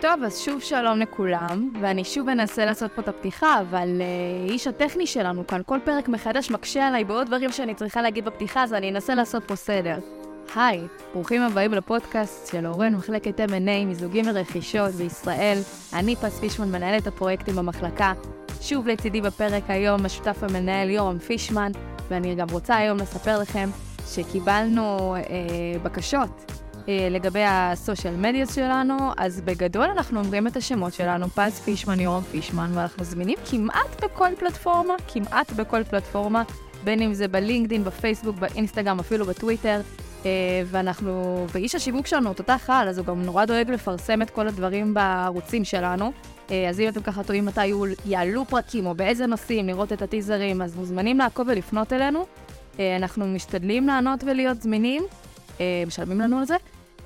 טוב, אז שוב שלום לכולם, ואני שוב אנסה לעשות פה את הפתיחה, אבל uh, איש הטכני שלנו כאן, כל פרק מחדש מקשה עליי בעוד דברים שאני צריכה להגיד בפתיחה, אז אני אנסה לעשות פה סדר. היי, ברוכים הבאים לפודקאסט של אורן, מחלקת M&A, מיזוגים ורכישות בישראל. אני פס פישמן, מנהלת הפרויקטים במחלקה. שוב לצידי בפרק היום השותף המנהל יורם פישמן, ואני גם רוצה היום לספר לכם שקיבלנו אה, בקשות לגבי הסושיאל מדיה שלנו, אז בגדול אנחנו אומרים את השמות שלנו, פז פישמן, יורם פישמן, ואנחנו זמינים כמעט בכל פלטפורמה, כמעט בכל פלטפורמה, בין אם זה בלינקדין, בפייסבוק, באינסטגרם, אפילו בטוויטר. אה, ואנחנו, ואיש השיווק שלנו, תותח על, אז הוא גם נורא דואג לפרסם את כל הדברים בערוצים שלנו. אה, אז אם אתם ככה טועים מתי יעלו פרקים או באיזה נושאים, לראות את הטיזרים, אז מוזמנים לעקוב ולפנות אלינו. אנחנו משתדלים לענות ולהיות זמינים, משלמים לנו על זה.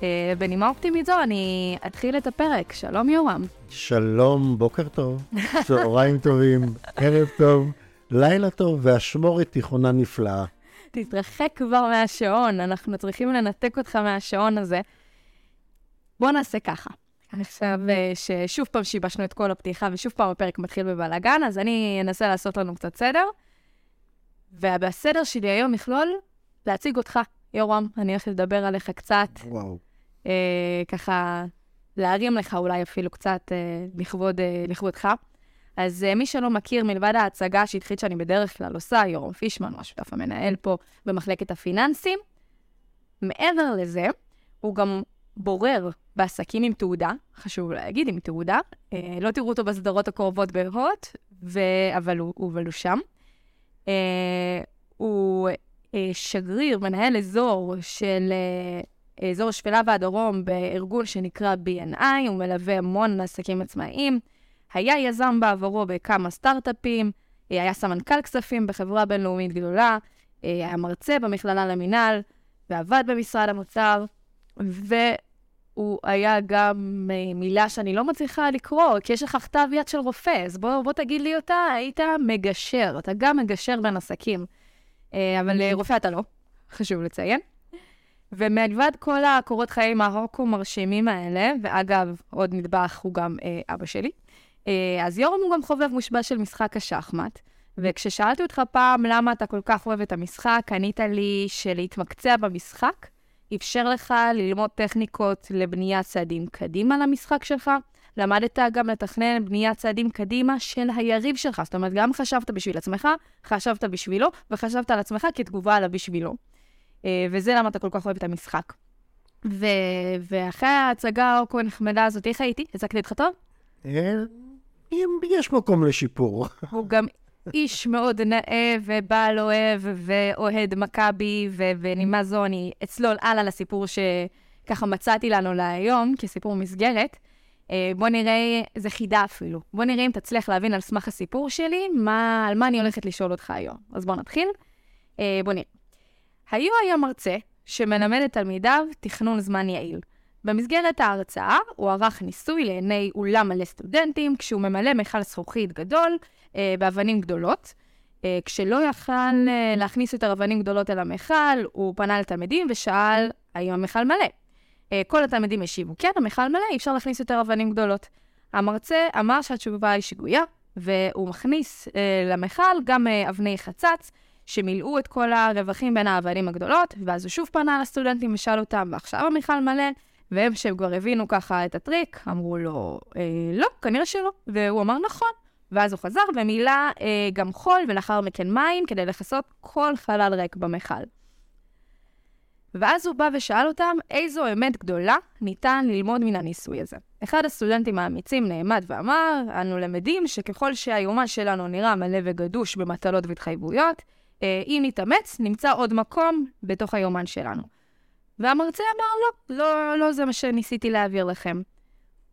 אה, בנימה אופטימית זו, אני אתחיל את הפרק. שלום, יורם. שלום, בוקר טוב, צהריים טובים, ערב טוב, לילה טוב, ואשמורת תיכונה נפלאה. תתרחק כבר מהשעון, אנחנו צריכים לנתק אותך מהשעון הזה. בוא נעשה ככה. עכשיו אה, ששוב פעם שיבשנו את כל הפתיחה ושוב פעם הפרק מתחיל בבלאגן, אז אני אנסה לעשות לנו קצת סדר. ובסדר שלי היום מכלול להציג אותך. יורם, אני הולכת לדבר עליך קצת. וואו. אה, ככה להרים לך אולי אפילו קצת אה, לכבוד, אה, לכבודך. אז אה, מי שלא מכיר, מלבד ההצגה השטחית שאני בדרך כלל עושה, יורם פישמן, הוא השותף המנהל פה במחלקת הפיננסים, מעבר לזה, הוא גם בורר בעסקים עם תעודה, חשוב להגיד, עם תעודה. אה, לא תראו אותו בסדרות הקרובות בהוט, ו... אבל, הוא, אבל הוא שם. אה, הוא שגריר, מנהל אזור של אה, אזור השפלה והדרום בארגון שנקרא B&I, הוא מלווה המון עסקים עצמאיים. היה יזם בעברו בכמה סטארט-אפים, אה, היה סמנכ"ל כספים בחברה בינלאומית גדולה, היה מרצה במכללה למינהל, ועבד במשרד המוצר, והוא היה גם מילה שאני לא מצליחה לקרוא, כי יש לך כתב יד של רופא, אז בוא, בוא תגיד לי אותה, היית מגשר, אתה גם מגשר בין עסקים. אה, אבל אה, רופא אתה לא, חשוב לציין. ומלבד כל הקורות חיים ההוקו מרשימים האלה, ואגב, עוד נדבך הוא גם אה, אבא שלי, אה, אז יורם הוא גם חובב מושבע של משחק השחמט. וכששאלתי אותך פעם למה אתה כל כך אוהב את המשחק, ענית לי שלהתמקצע במשחק אפשר לך ללמוד טכניקות לבניית צעדים קדימה למשחק שלך, למדת גם לתכנן בניית צעדים קדימה של היריב שלך. זאת אומרת, גם חשבת בשביל עצמך, חשבת בשבילו, וחשבת על עצמך כתגובה עליו בשבילו. אה, וזה למה אתה כל כך אוהב את המשחק. ו... ואחרי ההצגה הכה נחמדה הזאת, איך הייתי? הצגתי אותך טוב? אה, יש מקום לשיפור. הוא גם איש מאוד נאה ובעל אוהב ואוהד מכבי, ונימה זו אני אצלול הלאה לסיפור שככה מצאתי לנו להיום, כסיפור מסגרת. אה, בוא נראה, זה חידה אפילו. בוא נראה אם תצליח להבין על סמך הסיפור שלי, מה, על מה אני הולכת לשאול אותך היום. אז בוא נתחיל. אה, בוא נראה. היו היה מרצה שמלמד את תלמידיו תכנון זמן יעיל. במסגרת ההרצאה הוא ערך ניסוי לעיני אולם מלא סטודנטים, כשהוא ממלא מכל זכוכית גדול אה, באבנים גדולות. אה, כשלא יכל אה, להכניס יותר אבנים גדולות אל המכל, הוא פנה לתלמידים ושאל האם המכל מלא. אה, כל התלמידים השיבו, כן, המכל מלא, אי אפשר להכניס יותר אבנים גדולות. המרצה אמר שהתשובה היא שגויה, והוא מכניס אה, למכל גם אה, אבני חצץ, שמילאו את כל הרווחים בין האבנים הגדולות, ואז הוא שוב פנה לסטודנטים ושאל אותם, ועכשיו המכל מלא? והם שהם כבר הבינו ככה את הטריק, אמרו לו, אה, לא, כנראה שלא. והוא אמר, נכון. ואז הוא חזר ומילא אה, גם חול ולאחר מכן מים כדי לכסות כל חלל ריק במכל. ואז הוא בא ושאל אותם איזו אמת גדולה ניתן ללמוד מן הניסוי הזה. אחד הסטודנטים האמיצים נעמד ואמר, אנו למדים שככל שהיומן שלנו נראה מלא וגדוש במטלות והתחייבויות, אה, אם נתאמץ, נמצא עוד מקום בתוך היומן שלנו. והמרצה אמר, לא, לא, לא זה מה שניסיתי להעביר לכם.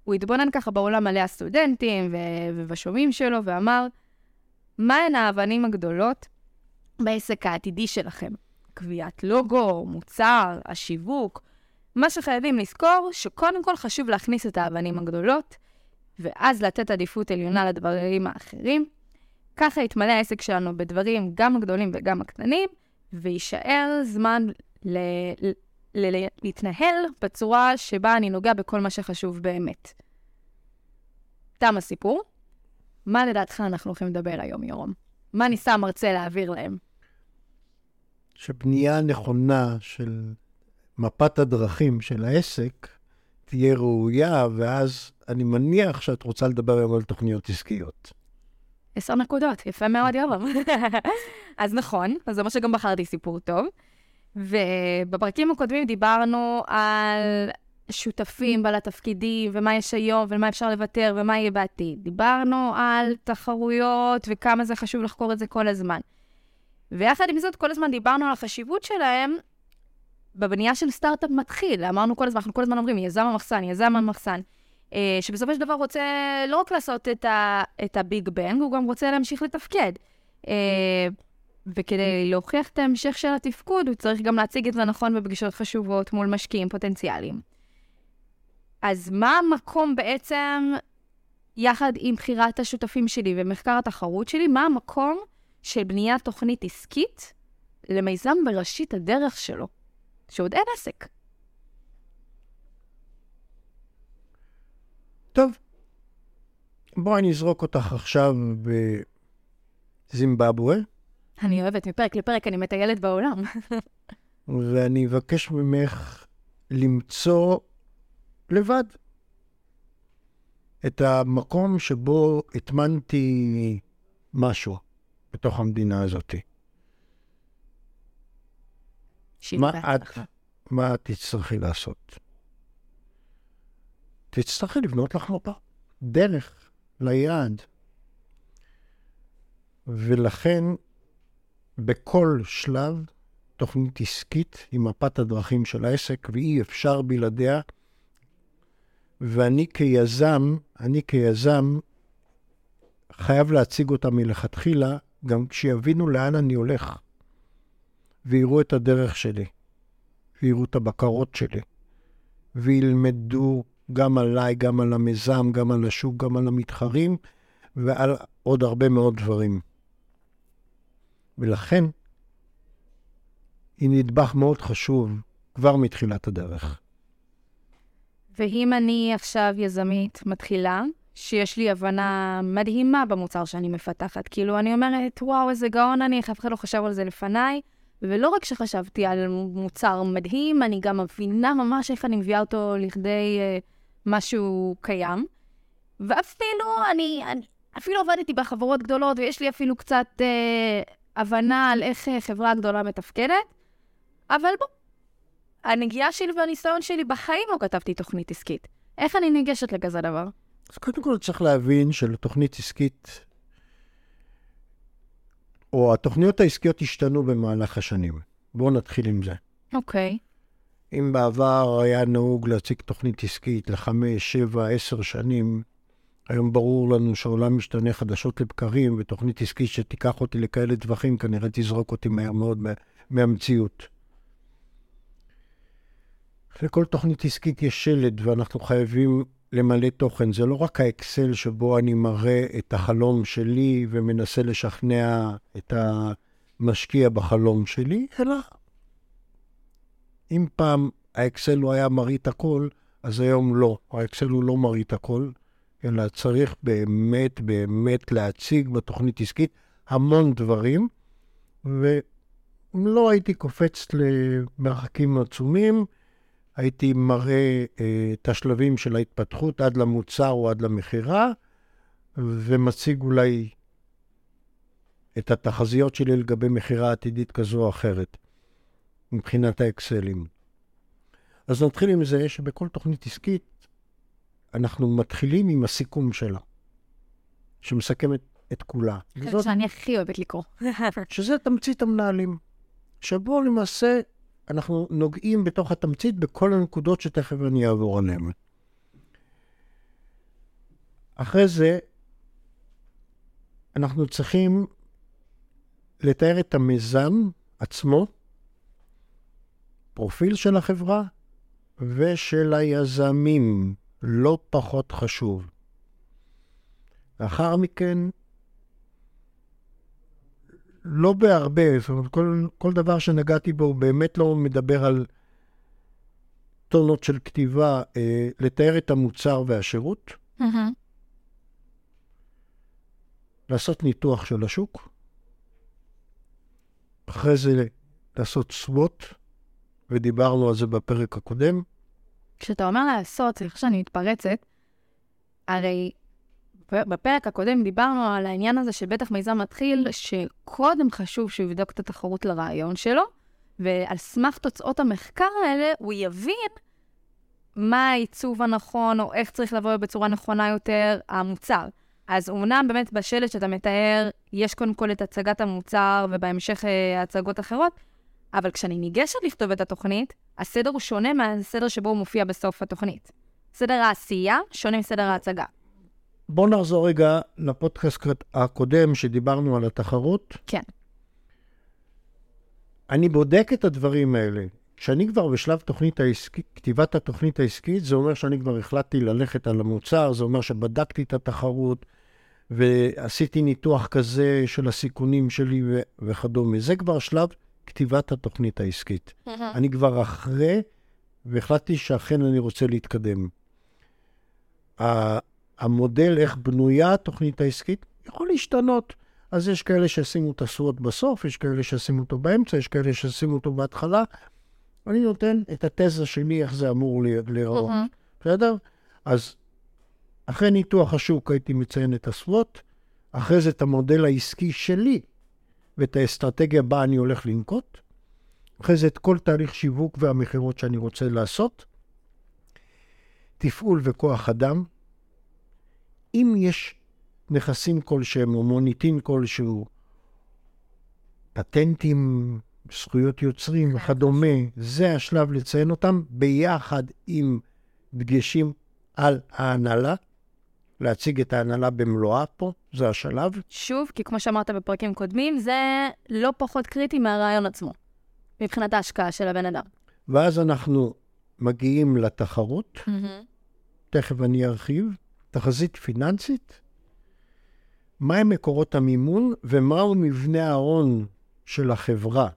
הוא התבונן ככה בעולם מלא הסטודנטים ובשומעים שלו ואמר, מהן האבנים הגדולות בעסק העתידי שלכם? קביעת לוגו, מוצר, השיווק. מה שחייבים לזכור, שקודם כל חשוב להכניס את האבנים הגדולות, ואז לתת עדיפות עליונה לדברים האחרים. ככה יתמלא העסק שלנו בדברים גם הגדולים וגם הקטנים, ויישאר זמן ל... ל... ל... להתנהל בצורה שבה אני נוגע בכל מה שחשוב באמת. תם הסיפור. מה לדעתך אנחנו הולכים לדבר היום, יורם? מה ניסה המרצה להעביר להם? שבנייה נכונה של מפת הדרכים של העסק תהיה ראויה, ואז אני מניח שאת רוצה לדבר היום על תוכניות עסקיות. עשר נקודות, יפה מאוד, יורם. אז נכון, אז זה מה שגם בחרתי סיפור טוב. ובפרקים הקודמים דיברנו על שותפים בעל התפקידים, ומה יש היום, ומה אפשר לוותר, ומה יהיה בעתיד. דיברנו על תחרויות, וכמה זה חשוב לחקור את זה כל הזמן. ויחד עם זאת, כל הזמן דיברנו על החשיבות שלהם בבנייה של סטארט-אפ מתחיל. אמרנו כל הזמן, אנחנו כל הזמן אומרים, יזם המחסן, יזם המחסן. אה, שבסופו של דבר רוצה לא רק לעשות את, ה, את הביג בנג, הוא גם רוצה להמשיך לתפקד. אה, וכדי להוכיח את ההמשך של התפקוד, הוא צריך גם להציג את זה נכון בפגישות חשובות מול משקיעים פוטנציאליים. אז מה המקום בעצם, יחד עם בחירת השותפים שלי ומחקר התחרות שלי, מה המקום של בניית תוכנית עסקית למיזם בראשית הדרך שלו, שעוד אין עסק? טוב, בואי נזרוק אותך עכשיו בזימבבואה. אני אוהבת, מפרק לפרק אני מטיילת בעולם. ואני אבקש ממך למצוא לבד את המקום שבו הטמנתי משהו בתוך המדינה הזאת. מה את, מה את תצטרכי לעשות? תצטרכי לבנות לך מפה, דרך ליעד. ולכן, בכל שלב, תוכנית עסקית עם מפת הדרכים של העסק, ואי אפשר בלעדיה. ואני כיזם, אני כיזם, חייב להציג אותה מלכתחילה, גם כשיבינו לאן אני הולך, ויראו את הדרך שלי, ויראו את הבקרות שלי, וילמדו גם עליי, גם על המיזם, גם על השוק, גם על המתחרים, ועל עוד הרבה מאוד דברים. ולכן, היא נדבך מאוד חשוב כבר מתחילת הדרך. ואם אני עכשיו יזמית מתחילה, שיש לי הבנה מדהימה במוצר שאני מפתחת, כאילו, אני אומרת, וואו, איזה גאון אני, איך אף אחד לא חשב על זה לפניי, ולא רק שחשבתי על מוצר מדהים, אני גם מבינה ממש איך אני מביאה אותו לכדי uh, משהו קיים. ואפילו אני, אני אפילו עבדתי בחברות גדולות, ויש לי אפילו קצת uh, הבנה על איך uh, חברה גדולה מתפקדת, אבל בוא, הנגיעה שלי והניסיון שלי בחיים לא כתבתי תוכנית עסקית. איך אני ניגשת לכזה דבר? אז קודם כל צריך להבין שלתוכנית עסקית, או התוכניות העסקיות השתנו במהלך השנים. בואו נתחיל עם זה. אוקיי. Okay. אם בעבר היה נהוג להציג תוכנית עסקית לחמש, שבע, עשר שנים, היום ברור לנו שהעולם משתנה חדשות לבקרים, ותוכנית עסקית שתיקח אותי לכאלה טווחים כנראה תזרוק אותי מהר מאוד מהמציאות. לכל תוכנית עסקית יש שלד, ואנחנו חייבים למלא תוכן. זה לא רק האקסל שבו אני מראה את החלום שלי ומנסה לשכנע את המשקיע בחלום שלי, אלא אם פעם האקסל הוא היה מראה הכל, אז היום לא. האקסל הוא לא מראה הכל, אלא צריך באמת באמת להציג בתוכנית עסקית המון דברים, ולא הייתי קופץ למרחקים עצומים. הייתי מראה אה, את השלבים של ההתפתחות עד למוצר או עד למכירה, ומציג אולי את התחזיות שלי לגבי מכירה עתידית כזו או אחרת, מבחינת האקסלים. אז נתחיל עם זה שבכל תוכנית עסקית אנחנו מתחילים עם הסיכום שלה, שמסכמת את כולה. וזאת שאני הכי אוהבת לקרוא. שזה תמצית המנהלים, שבו למעשה אנחנו נוגעים בתוך התמצית בכל הנקודות שתכף אני אעבור עליהן. אחרי זה, אנחנו צריכים לתאר את המיזם עצמו, פרופיל של החברה ושל היזמים, לא פחות חשוב. לאחר מכן, לא בהרבה, זאת אומרת, כל, כל דבר שנגעתי בו הוא באמת לא מדבר על טונות של כתיבה, אה, לתאר את המוצר והשירות. Mm-hmm. לעשות ניתוח של השוק, אחרי זה לעשות סוואט, ודיברנו על זה בפרק הקודם. כשאתה אומר לעשות, סליחה שאני מתפרצת, הרי בפרק הקודם דיברנו על העניין הזה שבטח מיזם מתחיל, שקודם חשוב שהוא יבדוק את התחרות לרעיון שלו, ועל סמך תוצאות המחקר האלה הוא יבין מה העיצוב הנכון, או איך צריך לבוא בצורה נכונה יותר המוצר. אז אומנם באמת בשלט שאתה מתאר, יש קודם כל את הצגת המוצר, ובהמשך אה, הצגות אחרות, אבל כשאני ניגשת לכתוב את התוכנית, הסדר הוא שונה מהסדר שבו הוא מופיע בסוף התוכנית. סדר העשייה שונה מסדר ההצגה. בוא נחזור רגע לפודקאסט הקודם שדיברנו על התחרות. כן. אני בודק את הדברים האלה. כשאני כבר בשלב תוכנית העסקית, כתיבת התוכנית העסקית, זה אומר שאני כבר החלטתי ללכת על המוצר, זה אומר שבדקתי את התחרות ועשיתי ניתוח כזה של הסיכונים שלי ו- וכדומה. זה כבר שלב כתיבת התוכנית העסקית. אני כבר אחרי, והחלטתי שאכן אני רוצה להתקדם. המודל, איך בנויה התוכנית העסקית, יכול להשתנות. אז יש כאלה שישימו את הסורות בסוף, יש כאלה שישימו אותו באמצע, יש כאלה שישימו אותו בהתחלה. אני נותן את התזה שלי, איך זה אמור להיראות. בסדר? אז אחרי ניתוח השוק הייתי מציין את הסוות, אחרי זה את המודל העסקי שלי ואת האסטרטגיה בה אני הולך לנקוט, אחרי זה את כל תהליך שיווק והמכירות שאני רוצה לעשות, תפעול וכוח אדם. אם יש נכסים כלשהם או מוניטין כלשהו, פטנטים, זכויות יוצרים כן, וכדומה, זה השלב לציין אותם ביחד עם דגשים על ההנהלה, להציג את ההנהלה במלואה פה, זה השלב. שוב, כי כמו שאמרת בפרקים קודמים, זה לא פחות קריטי מהרעיון עצמו, מבחינת ההשקעה של הבן אדם. ואז אנחנו מגיעים לתחרות, mm-hmm. תכף אני ארחיב, תחזית פיננסית, מהם מקורות המימון ומהו מבנה ההון של החברה.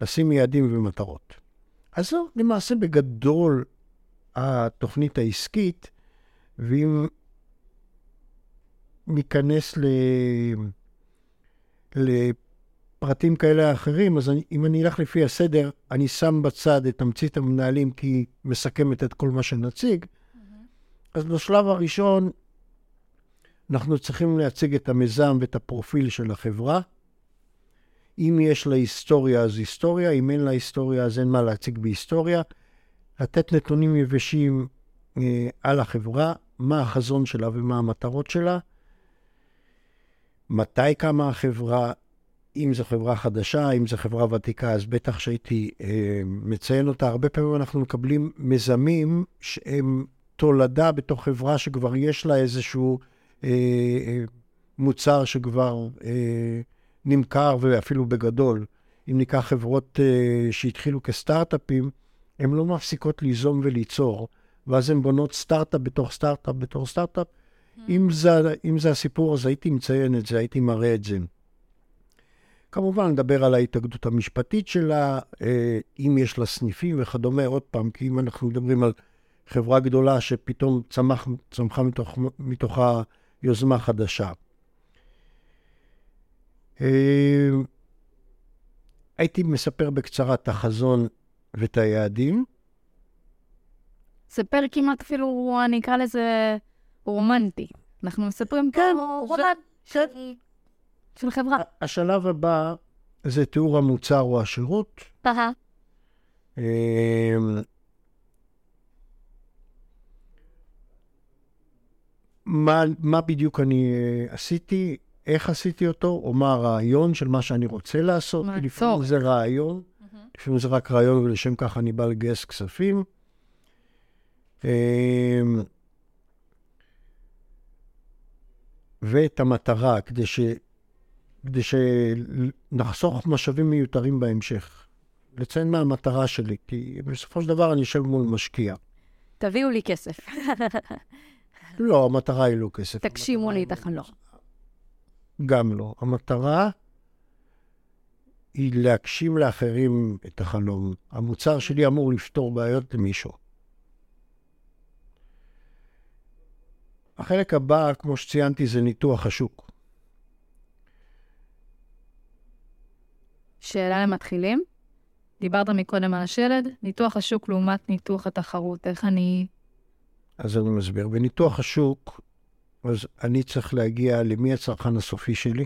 לשים יעדים ומטרות. אז זו למעשה בגדול התוכנית העסקית, ואם ניכנס ל... לפרטים כאלה או אחרים, אז אני, אם אני אלך לפי הסדר, אני שם בצד את תמצית המנהלים כי היא מסכמת את כל מה שנציג. אז בשלב הראשון אנחנו צריכים להציג את המיזם ואת הפרופיל של החברה. אם יש לה היסטוריה, אז היסטוריה, אם אין לה היסטוריה, אז אין מה להציג בהיסטוריה. לתת נתונים יבשים אה, על החברה, מה החזון שלה ומה המטרות שלה, מתי קמה החברה, אם זו חברה חדשה, אם זו חברה ותיקה, אז בטח שהייתי אה, מציין אותה. הרבה פעמים אנחנו מקבלים מיזמים שהם תולדה בתוך חברה שכבר יש לה איזשהו אה, אה, מוצר שכבר אה, נמכר, ואפילו בגדול. אם ניקח חברות אה, שהתחילו כסטארט-אפים, הן לא מפסיקות ליזום וליצור, ואז הן בונות סטארט-אפ בתוך סטארט-אפ בתוך סטארט-אפ. Mm. אם, זה, אם זה הסיפור, אז הייתי מציין את זה, הייתי מראה את זה. כמובן, נדבר על ההתאגדות המשפטית שלה, אה, אם יש לה סניפים וכדומה, עוד פעם, כי אם אנחנו מדברים על חברה גדולה שפתאום צמח, צמחה מתוך, מתוכה יוזמה חדשה. אה, הייתי מספר בקצרה את החזון ואת היעדים. ספר כמעט אפילו, אני אקרא לזה רומנטי. אנחנו מספרים כן, פה רומן של, של חברה. השלב הבא זה תיאור המוצר או השירות. אהה. מה, מה בדיוק אני uh, עשיתי, איך עשיתי אותו, או מה הרעיון של מה שאני רוצה לעשות. מה לפעמים זה רעיון, mm-hmm. לפעמים זה רק רעיון, ולשם כך אני בא לגייס כספים. Um, ואת המטרה, כדי, ש, כדי שנחסוך משאבים מיותרים בהמשך. לציין מה המטרה שלי, כי בסופו של דבר אני יושב מול משקיע. תביאו לי כסף. לא, המטרה היא לא כסף. תגשימו לי את החלום. גם לא. המטרה היא להגשים לאחרים את החלום. המוצר שלי אמור לפתור בעיות למישהו. החלק הבא, כמו שציינתי, זה ניתוח השוק. שאלה למתחילים. דיברת מקודם על השלד, ניתוח השוק לעומת ניתוח התחרות, איך אני... אז אני מסביר. בניתוח השוק, אז אני צריך להגיע למי הצרכן הסופי שלי.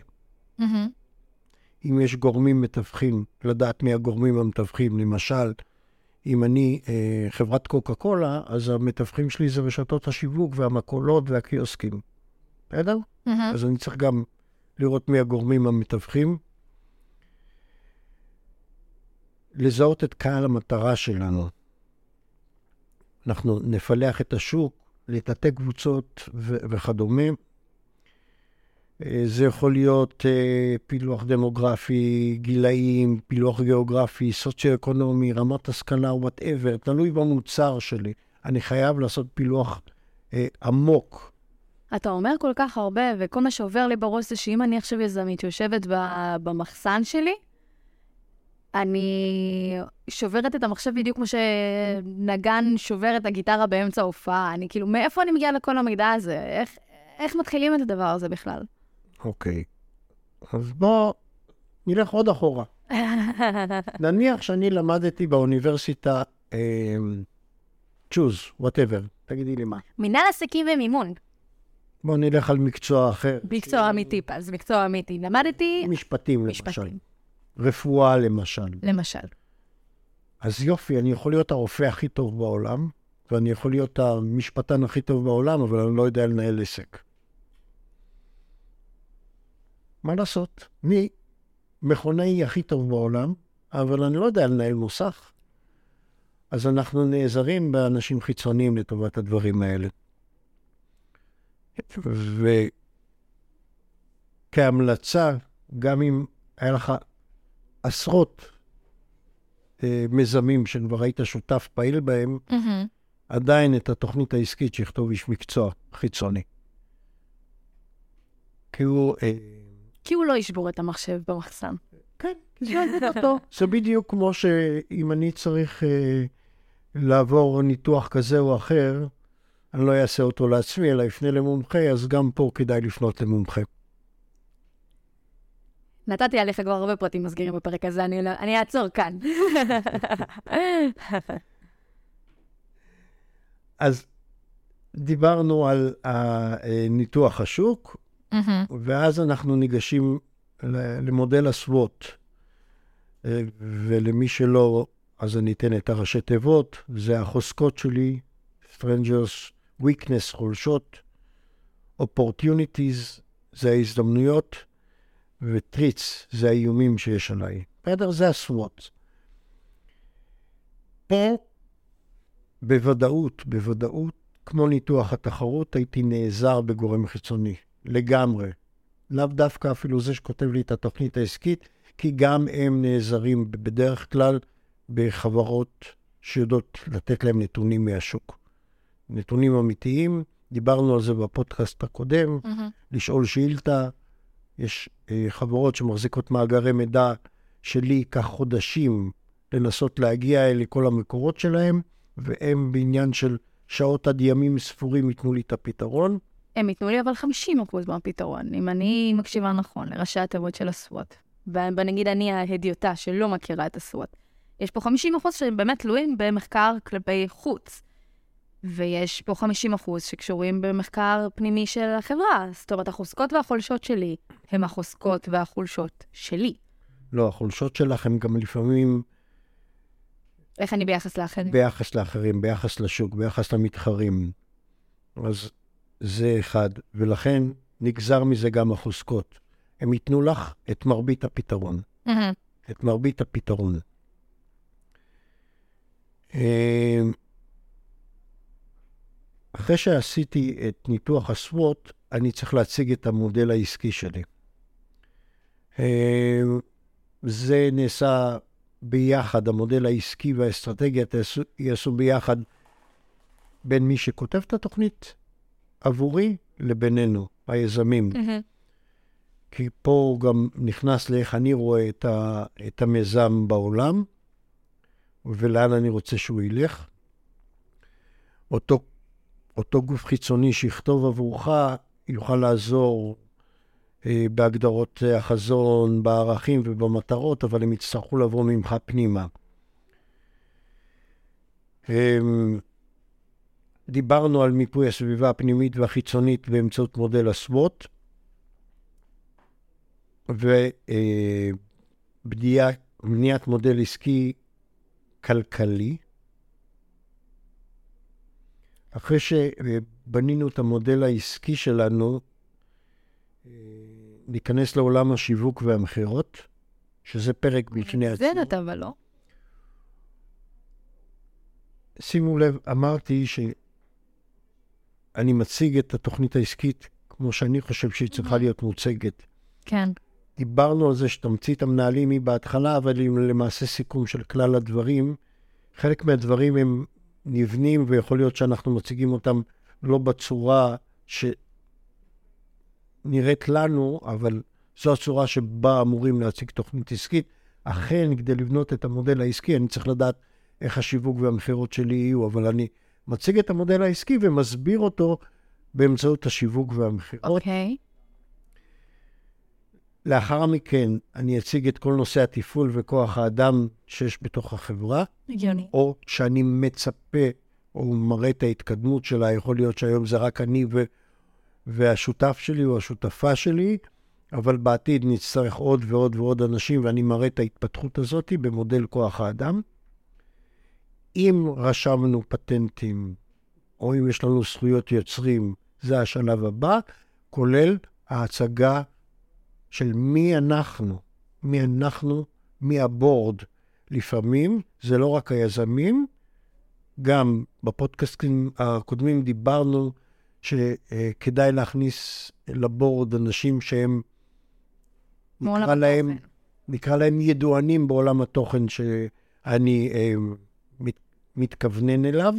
Mm-hmm. אם יש גורמים מתווכים, לדעת מי הגורמים המתווכים. למשל, אם אני אה, חברת קוקה קולה, אז המתווכים שלי זה רשתות השיווק והמכולות והקיוסקים. בסדר? Mm-hmm. אז אני צריך גם לראות מי הגורמים המתווכים. לזהות את קהל המטרה שלנו. אנחנו נפלח את השוק, לתתי קבוצות ו- וכדומה. אה, זה יכול להיות אה, פילוח דמוגרפי, גילאים, פילוח גיאוגרפי, סוציו-אקונומי, רמת השכלה, whatever, תלוי במוצר שלי. אני חייב לעשות פילוח אה, עמוק. אתה אומר כל כך הרבה, וכל מה שעובר לי בראש זה שאם אני עכשיו יזמית שיושבת במחסן שלי, אני שוברת את המחשב בדיוק כמו שנגן שובר את הגיטרה באמצע ההופעה. אני כאילו, מאיפה אני מגיעה לכל המידע הזה? איך, איך מתחילים את הדבר הזה בכלל? אוקיי. אז בוא נלך עוד אחורה. נניח שאני למדתי באוניברסיטה, אה, choose, whatever, תגידי לי מה. מנהל עסקים ומימון. בוא נלך על מקצוע אחר. מקצוע אמיתי, אז מקצוע אמיתי. למדתי משפטים, למשל. רפואה, למשל. למשל. אז יופי, אני יכול להיות הרופא הכי טוב בעולם, ואני יכול להיות המשפטן הכי טוב בעולם, אבל אני לא יודע לנהל עסק. מה לעשות? אני מכונאי הכי טוב בעולם, אבל אני לא יודע לנהל מוסך. אז אנחנו נעזרים באנשים חיצוניים לטובת הדברים האלה. וכהמלצה, גם אם היה לך עשרות אה, מיזמים שכבר היית שותף פעיל בהם, עדיין את התוכנית העסקית שיכתוב איש מקצוע חיצוני. כי הוא... אה, כי הוא לא ישבור את המחשב במחסן. כן, זה עבודתו. זה בדיוק כמו שאם אני צריך אה, לעבור ניתוח כזה או אחר, אני לא אעשה אותו לעצמי, אלא אפנה למומחה, אז גם פה כדאי לפנות למומחה. נתתי עליך כבר הרבה פרטים מסגירים בפרק הזה, אני, לא- אני אעצור כאן. אז דיברנו על ניתוח השוק, ואז אנחנו ניגשים למודל הסוואט. אה, ולמי שלא, אז אני אתן את הראשי תיבות, זה החוזקות שלי, strangers, weakness, חולשות, opportunities, זה ההזדמנויות, וטריץ, זה האיומים שיש עליי. בסדר? זה הסוואט. פה, בוודאות, בוודאות, כמו ניתוח התחרות, הייתי נעזר בגורם חיצוני, לגמרי. לאו דווקא אפילו זה שכותב לי את התוכנית העסקית, כי גם הם נעזרים בדרך כלל בחברות שיודעות לתת להם נתונים מהשוק. נתונים אמיתיים, דיברנו על זה בפודקאסט הקודם, לשאול שאילתה. יש חברות שמחזיקות מאגרי מידע שלי ייקח חודשים לנסות להגיע אל כל המקורות שלהם, והם בעניין של שעות עד ימים ספורים ייתנו לי את הפתרון. הם ייתנו לי אבל 50% מהפתרון, אם אני מקשיבה נכון לראשי התיבות של הסוואט. ונגיד אני ההדיוטה שלא מכירה את הסוואט. יש פה 50% שהם באמת תלויים במחקר כלפי חוץ. ויש פה 50% שקשורים במחקר פנימי של החברה. זאת אומרת, החוזקות והחולשות שלי הם החוזקות והחולשות שלי. לא, החולשות שלך הן גם לפעמים איך אני ביחס לאחרים? ביחס לאחרים, ביחס לשוק, ביחס למתחרים. אז זה אחד, ולכן נגזר מזה גם החוזקות. הם ייתנו לך את מרבית הפתרון. את מרבית הפתרון. אחרי שעשיתי את ניתוח הסוואט, אני צריך להציג את המודל העסקי שלי. אה, זה נעשה ביחד, המודל העסקי והאסטרטגיה יעשו ביחד בין מי שכותב את התוכנית עבורי לבינינו, היזמים. כי פה הוא גם נכנס לאיך אני רואה את, ה, את המיזם בעולם, ולאן אני רוצה שהוא ילך. אותו, אותו גוף חיצוני שיכתוב עבורך, יוכל לעזור אה, בהגדרות החזון, בערכים ובמטרות, אבל הם יצטרכו לבוא ממך פנימה. אה, דיברנו על מיפוי הסביבה הפנימית והחיצונית באמצעות מודל הסוואט, ובניית מודל עסקי כלכלי. אחרי שבנינו את המודל העסקי שלנו, ניכנס לעולם השיווק והמכירות, שזה פרק בפני עצמו. זה אתה אבל לא. שימו לב, אמרתי שאני מציג את התוכנית העסקית כמו שאני חושב שהיא צריכה להיות מוצגת. כן. דיברנו על זה שתמצית המנהלים היא בהתחלה, אבל היא למעשה סיכום של כלל הדברים. חלק מהדברים הם נבנים, ויכול להיות שאנחנו מציגים אותם לא בצורה שנראית לנו, אבל זו הצורה שבה אמורים להציג תוכנית עסקית. אכן, כדי לבנות את המודל העסקי, אני צריך לדעת איך השיווק והמכירות שלי יהיו, אבל אני מציג את המודל העסקי ומסביר אותו באמצעות השיווק והמכירות. אוקיי. Okay. לאחר מכן אני אציג את כל נושא התפעול וכוח האדם שיש בתוך החברה. הגיוני. או שאני מצפה או מראה את ההתקדמות שלה, יכול להיות שהיום זה רק אני ו... והשותף שלי או השותפה שלי, אבל בעתיד נצטרך עוד ועוד ועוד אנשים, ואני מראה את ההתפתחות הזאת במודל כוח האדם. אם רשמנו פטנטים, או אם יש לנו זכויות יוצרים, זה השלב הבא, כולל ההצגה של מי אנחנו, מי אנחנו, מי הבורד. לפעמים זה לא רק היזמים, גם בפודקאסטים הקודמים דיברנו שכדאי להכניס לבורד אנשים שהם, נקרא להם, נקרא להם ידוענים בעולם התוכן שאני אה, מת, מתכוונן אליו,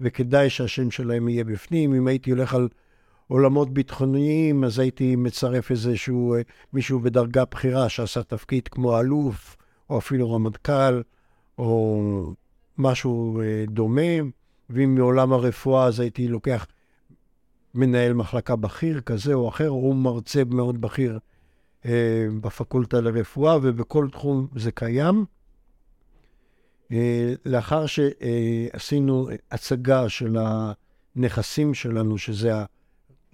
וכדאי שהשם שלהם יהיה בפנים. אם הייתי הולך על עולמות ביטחוניים, אז הייתי מצרף איזשהו אה, מישהו בדרגה בכירה שעשה תפקיד כמו אלוף, או אפילו רמטכ"ל, או משהו אה, דומה. ואם מעולם הרפואה, אז הייתי לוקח מנהל מחלקה בכיר כזה או אחר, או מרצה מאוד בכיר אה, בפקולטה לרפואה, ובכל תחום זה קיים. לאחר שעשינו הצגה של הנכסים שלנו, שזה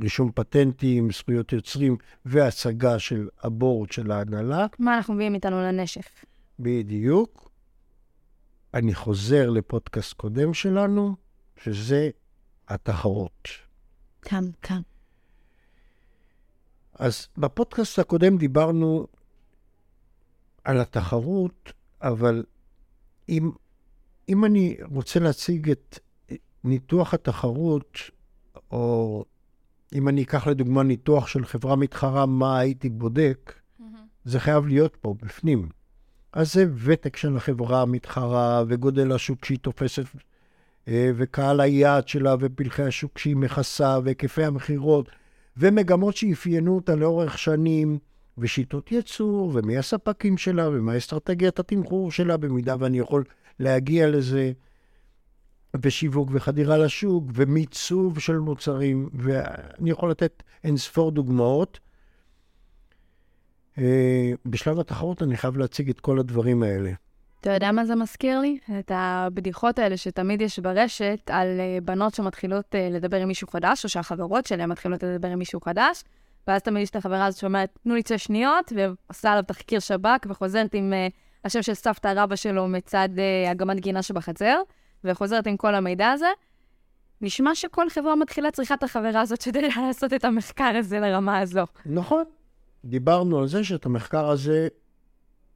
רישום פטנטים, זכויות יוצרים והצגה של הבורד של ההנהלה. מה אנחנו מביאים איתנו לנשף? בדיוק. אני חוזר לפודקאסט קודם שלנו, שזה התחרות. כאן, כאן. אז בפודקאסט הקודם דיברנו על התחרות, אבל אם, אם אני רוצה להציג את ניתוח התחרות, או אם אני אקח לדוגמה ניתוח של חברה מתחרה, מה הייתי בודק, mm-hmm. זה חייב להיות פה, בפנים. אז זה ותק של החברה המתחרה, וגודל השוק שהיא תופסת, אה, וקהל היעד שלה, ופלחי השוק שהיא מכסה, והיקפי המכירות, ומגמות שאפיינו אותה לאורך שנים, ושיטות ייצור, ומי הספקים שלה, ומה אסטרטגיית התמחור שלה, במידה ואני יכול להגיע לזה. ושיווק וחדירה לשוק ומיצוב של מוצרים, ואני יכול לתת אין ספור דוגמאות. אה, בשלב התחרות אני חייב להציג את כל הדברים האלה. אתה יודע מה זה מזכיר לי? את הבדיחות האלה שתמיד יש ברשת על אה, בנות שמתחילות אה, לדבר עם מישהו חדש, או שהחברות שלהן מתחילות לדבר עם מישהו חדש, ואז תמיד יש את החברה הזאת שאומרת, תנו לי שתי שניות, ועושה עליו תחקיר שב"כ, וחוזרת עם השם של סבתא רבא שלו מצד הגמת גינה שבחצר. וחוזרת עם כל המידע הזה, נשמע שכל חברה מתחילה צריכה את החברה הזאת כדי לעשות את המחקר הזה לרמה הזו. נכון. דיברנו על זה שאת המחקר הזה,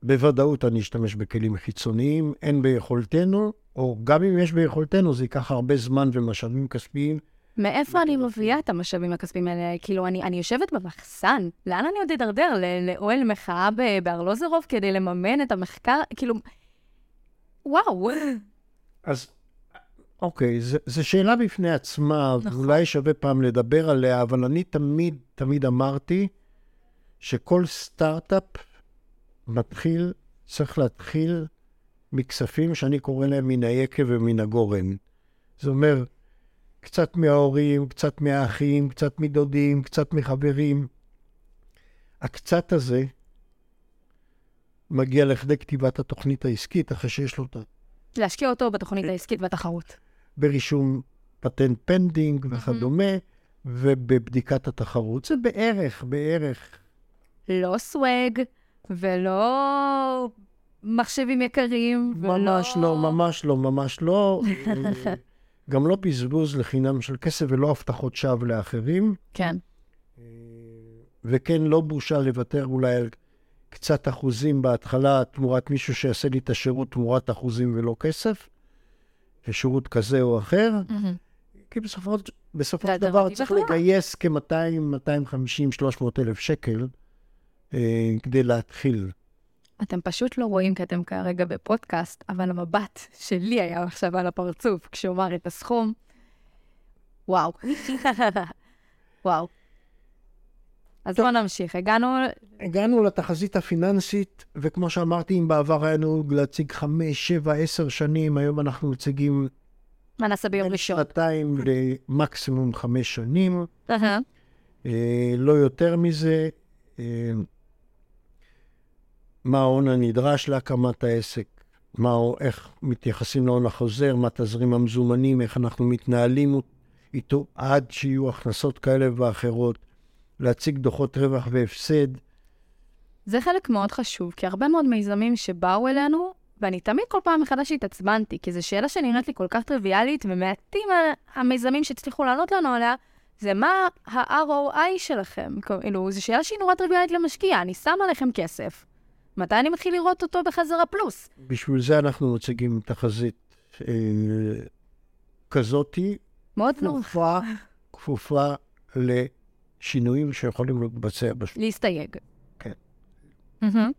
בוודאות אני אשתמש בכלים חיצוניים, אין ביכולתנו, או גם אם יש ביכולתנו, זה ייקח הרבה זמן ומשאבים כספיים. מאיפה אני מביאה את המשאבים הכספיים האלה? כאילו, אני, אני יושבת במחסן, לאן אני עוד אדרדר? לאוהל מחאה בארלוזרוב כדי לממן את המחקר? כאילו, וואו. אז אוקיי, זו שאלה בפני עצמה, נכון. ואולי שווה פעם לדבר עליה, אבל אני תמיד, תמיד אמרתי שכל סטארט-אפ מתחיל, צריך להתחיל מכספים שאני קורא להם מן היקב ומן הגורן. זאת אומרת, קצת מההורים, קצת מהאחים, קצת מדודים, קצת מחברים. הקצת הזה מגיע לכדי כתיבת התוכנית העסקית, אחרי שיש לו את ה... להשקיע אותו בתוכנית העסקית והתחרות. ברישום patent pending וכדומה, ובבדיקת התחרות. זה בערך, בערך. לא סוואג, ולא מחשבים יקרים, ממש ולא... לא, ממש לא, ממש לא. גם לא בזבוז לחינם של כסף ולא הבטחות שווא לאחרים. כן. וכן, לא בושה לוותר אולי על קצת אחוזים בהתחלה תמורת מישהו שיעשה לי את השירות תמורת אחוזים ולא כסף, שירות כזה או אחר, מהמם. כי בסופו, בסופו של דבר צריך טובה. לגייס כ-200, 250, 300 אלף שקל אה, כדי להתחיל. אתם פשוט לא רואים כי אתם כרגע בפודקאסט, אבל המבט שלי היה עכשיו על הפרצוף כשהוא אמר את הסכום. וואו. וואו. אז בואו נמשיך. הגענו... הגענו לתחזית הפיננסית, וכמו שאמרתי, אם בעבר היה נהוג להציג חמש, שבע, עשר שנים, היום אנחנו מציגים מה נעשה ביום ראשון? שנתיים למקסימום חמש שנים. אה, לא יותר מזה. אה, מה ההון הנדרש להקמת העסק, מה, איך מתייחסים להון החוזר, מה תזרים המזומנים, איך אנחנו מתנהלים איתו עד שיהיו הכנסות כאלה ואחרות, להציג דוחות רווח והפסד. זה חלק מאוד חשוב, כי הרבה מאוד מיזמים שבאו אלינו, ואני תמיד כל פעם מחדש התעצבנתי, כי זו שאלה שנראית לי כל כך טריוויאלית, ומעטים המיזמים שהצליחו לענות לנו עליה, זה מה ה-ROI שלכם. כאילו, זו שאלה שהיא נורא טריוויאלית למשקיע, אני שם עליכם כסף. מתי אני מתחיל לראות אותו בחזרה פלוס? בשביל זה אנחנו מציגים תחזית אה, כזאתי, מאוד נורא. כפופה, כפופה לשינויים שיכולים להתבצע בשוק. להסתייג. כן. מהמם.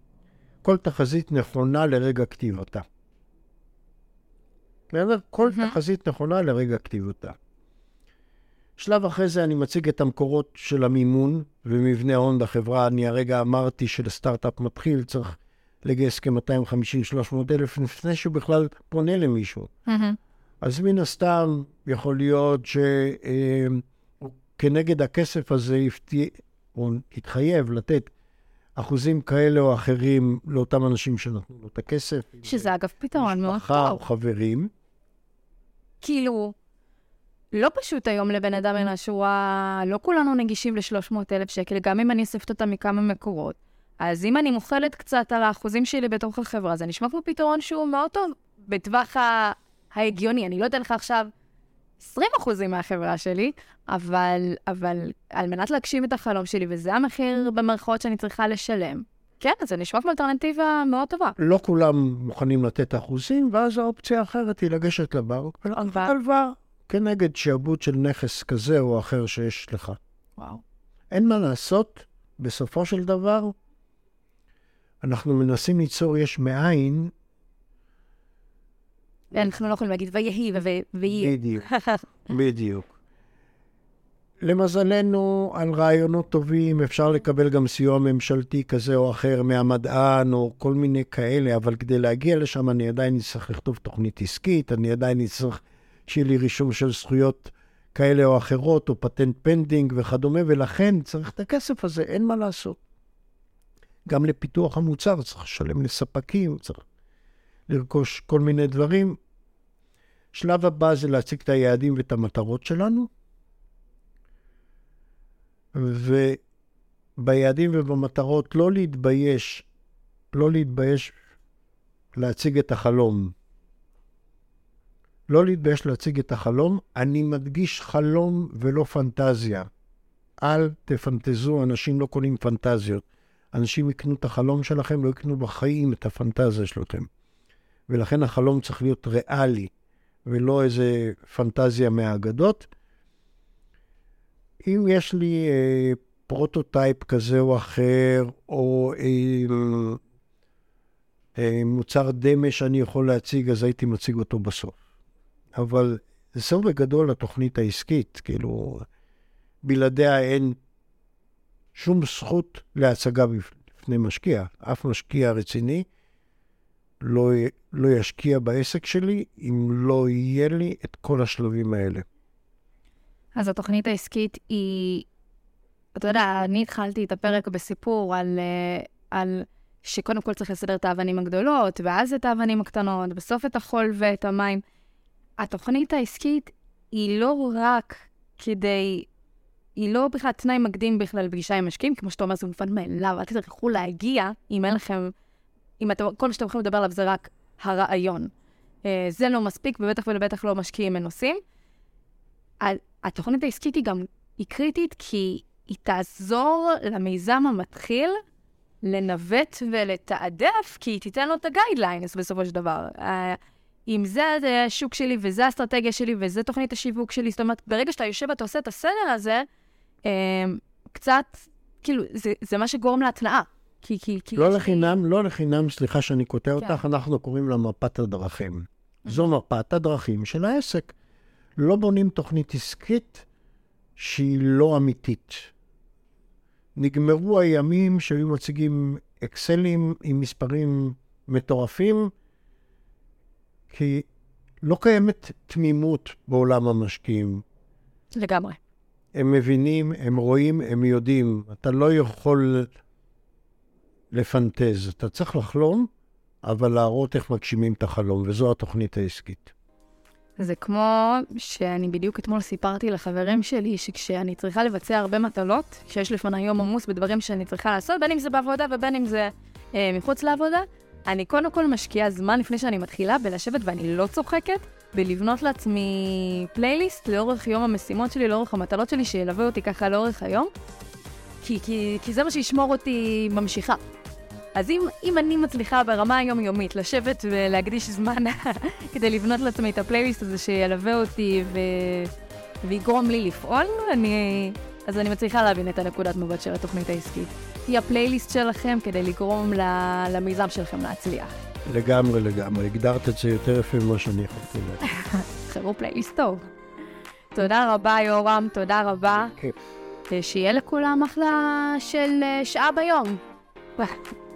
כל תחזית נכונה לרגע כתיבתה. כל מהמם. תחזית נכונה לרגע כתיבתה. שלב אחרי זה אני מציג את המקורות של המימון ומבנה ההון בחברה. אני הרגע אמרתי שלסטארט-אפ מתחיל צריך לגייס כ-250-300 אלף לפני שהוא בכלל פונה למישהו. מהמם. אז מן הסתם יכול להיות שכנגד הכסף הזה יפתי- או יתחייב לתת אחוזים כאלה או אחרים לאותם אנשים שנתנו לו את הכסף. שזה אגב פתרון מאוד משפחה או טוב. חברים. כאילו, לא פשוט היום לבן אדם מן השורה, לא כולנו נגישים ל-300 אלף שקל, גם אם אני אוספת אותם מכמה מקורות. אז אם אני מוכלת קצת על האחוזים שלי בתוך החברה, זה נשמע כמו פתרון שהוא מאוד טוב בטווח ה- ההגיוני. אני לא אתן לך עכשיו 20 אחוזים מהחברה שלי, אבל, אבל על מנת להגשים את החלום שלי, וזה המחיר במרכאות שאני צריכה לשלם, כן, זה נשמע כמו אלטרנטיבה מאוד טובה. לא כולם מוכנים לתת אחוזים, ואז האופציה האחרת היא לגשת לבנק ולקחת. הלוואה כנגד שעבוד של נכס כזה או אחר שיש לך. וואו. אין מה לעשות, בסופו של דבר, אנחנו מנסים ליצור יש מאין, אנחנו לא יכולים להגיד ויהי ויהי. בדיוק, בדיוק. למזלנו, על רעיונות טובים אפשר לקבל גם סיוע ממשלתי כזה או אחר מהמדען או כל מיני כאלה, אבל כדי להגיע לשם אני עדיין אצטרך לכתוב תוכנית עסקית, אני עדיין אצטרך שיהיה לי רישום של זכויות כאלה או אחרות, או patent pending וכדומה, ולכן צריך את הכסף הזה, אין מה לעשות. גם לפיתוח המוצר צריך לשלם לספקים, צריך לרכוש כל מיני דברים. שלב הבא זה להציג את היעדים ואת המטרות שלנו, וביעדים ובמטרות לא להתבייש, לא להתבייש להציג את החלום. לא להתבייש להציג את החלום. אני מדגיש חלום ולא פנטזיה. אל תפנטזו, אנשים לא קונים פנטזיות. אנשים יקנו את החלום שלכם, לא יקנו בחיים את הפנטזיה שלכם. ולכן החלום צריך להיות ריאלי, ולא איזה פנטזיה מהאגדות. אם יש לי אה, prototype כזה או אחר, או אה, אה, מוצר דמה שאני יכול להציג, אז הייתי מציג אותו בסוף. אבל זה סוף בגדול לתוכנית העסקית, כאילו, בלעדיה אין שום זכות להצגה בפני משקיע. אף משקיע רציני לא, לא ישקיע בעסק שלי אם לא יהיה לי את כל השלבים האלה. אז התוכנית העסקית היא, אתה יודע, אני התחלתי את הפרק בסיפור על, אה, על שקודם כל צריך לסדר את האבנים הגדולות, ואז את האבנים הקטנות, בסוף את החול ואת המים. התוכנית העסקית היא לא רק כדי, היא לא בכלל תנאי מקדים בכלל לפגישה עם משקיעים, כמו שאתה אומר, זה מובן מאליו, אל תצטרכו להגיע אם אין לכם, אם אתם, כל מה שאתם יכולים לדבר עליו זה רק הרעיון. אה, זה לא מספיק, ובטח ובטח לא משקיעים מנוסים. התוכנית העסקית היא גם, היא קריטית כי היא תעזור למיזם המתחיל לנווט ולתעדף, כי היא תיתן לו את הגיידליינס בסופו של דבר. אה, אם זה השוק שלי וזה האסטרטגיה שלי וזה תוכנית השיווק שלי, זאת אומרת, ברגע שאתה יושב ואתה עושה את הסדר הזה, אה, קצת, כאילו, זה, זה מה שגורם להתנאה. כי, כי, כי... לא לחינם, לא לחינם, סליחה שאני קוטע כן. אותך, אנחנו קוראים לה מפת הדרכים. זו מפת הדרכים של העסק. לא בונים תוכנית עסקית שהיא לא אמיתית. נגמרו הימים שהיו מציגים אקסלים עם מספרים מטורפים, כי לא קיימת תמימות בעולם המשקיעים. לגמרי. הם מבינים, הם רואים, הם יודעים. אתה לא יכול לפנטז. אתה צריך לחלום, אבל להראות איך מגשימים את החלום, וזו התוכנית העסקית. זה כמו שאני בדיוק אתמול סיפרתי לחברים שלי שכשאני צריכה לבצע הרבה מטלות, כשיש לפני יום עמוס בדברים שאני צריכה לעשות, בין אם זה בעבודה ובין אם זה אה, מחוץ לעבודה, אני קודם כל משקיעה זמן לפני שאני מתחילה בלשבת, ואני לא צוחקת, בלבנות לעצמי פלייליסט לאורך יום המשימות שלי, לאורך המטלות שלי, שילווה אותי ככה לאורך היום, כי, כי, כי זה מה שישמור אותי ממשיכה. אז אם, אם אני מצליחה ברמה היומיומית לשבת ולהקדיש זמן כדי לבנות לעצמי את הפלייליסט הזה שילווה אותי ו... ויגרום לי לפעול, אני... אז אני מצליחה להבין את הנקודת מבט של התוכנית העסקית. היא הפלייליסט שלכם כדי לגרום למיזם שלכם להצליח. לגמרי, לגמרי. הגדרת את זה יותר יפה ממה שאני יכולתי להגיד. חברו פלייליסט טוב. תודה רבה, יורם, תודה רבה. כיף. שיהיה לכולם אחלה של אה, שעה ביום.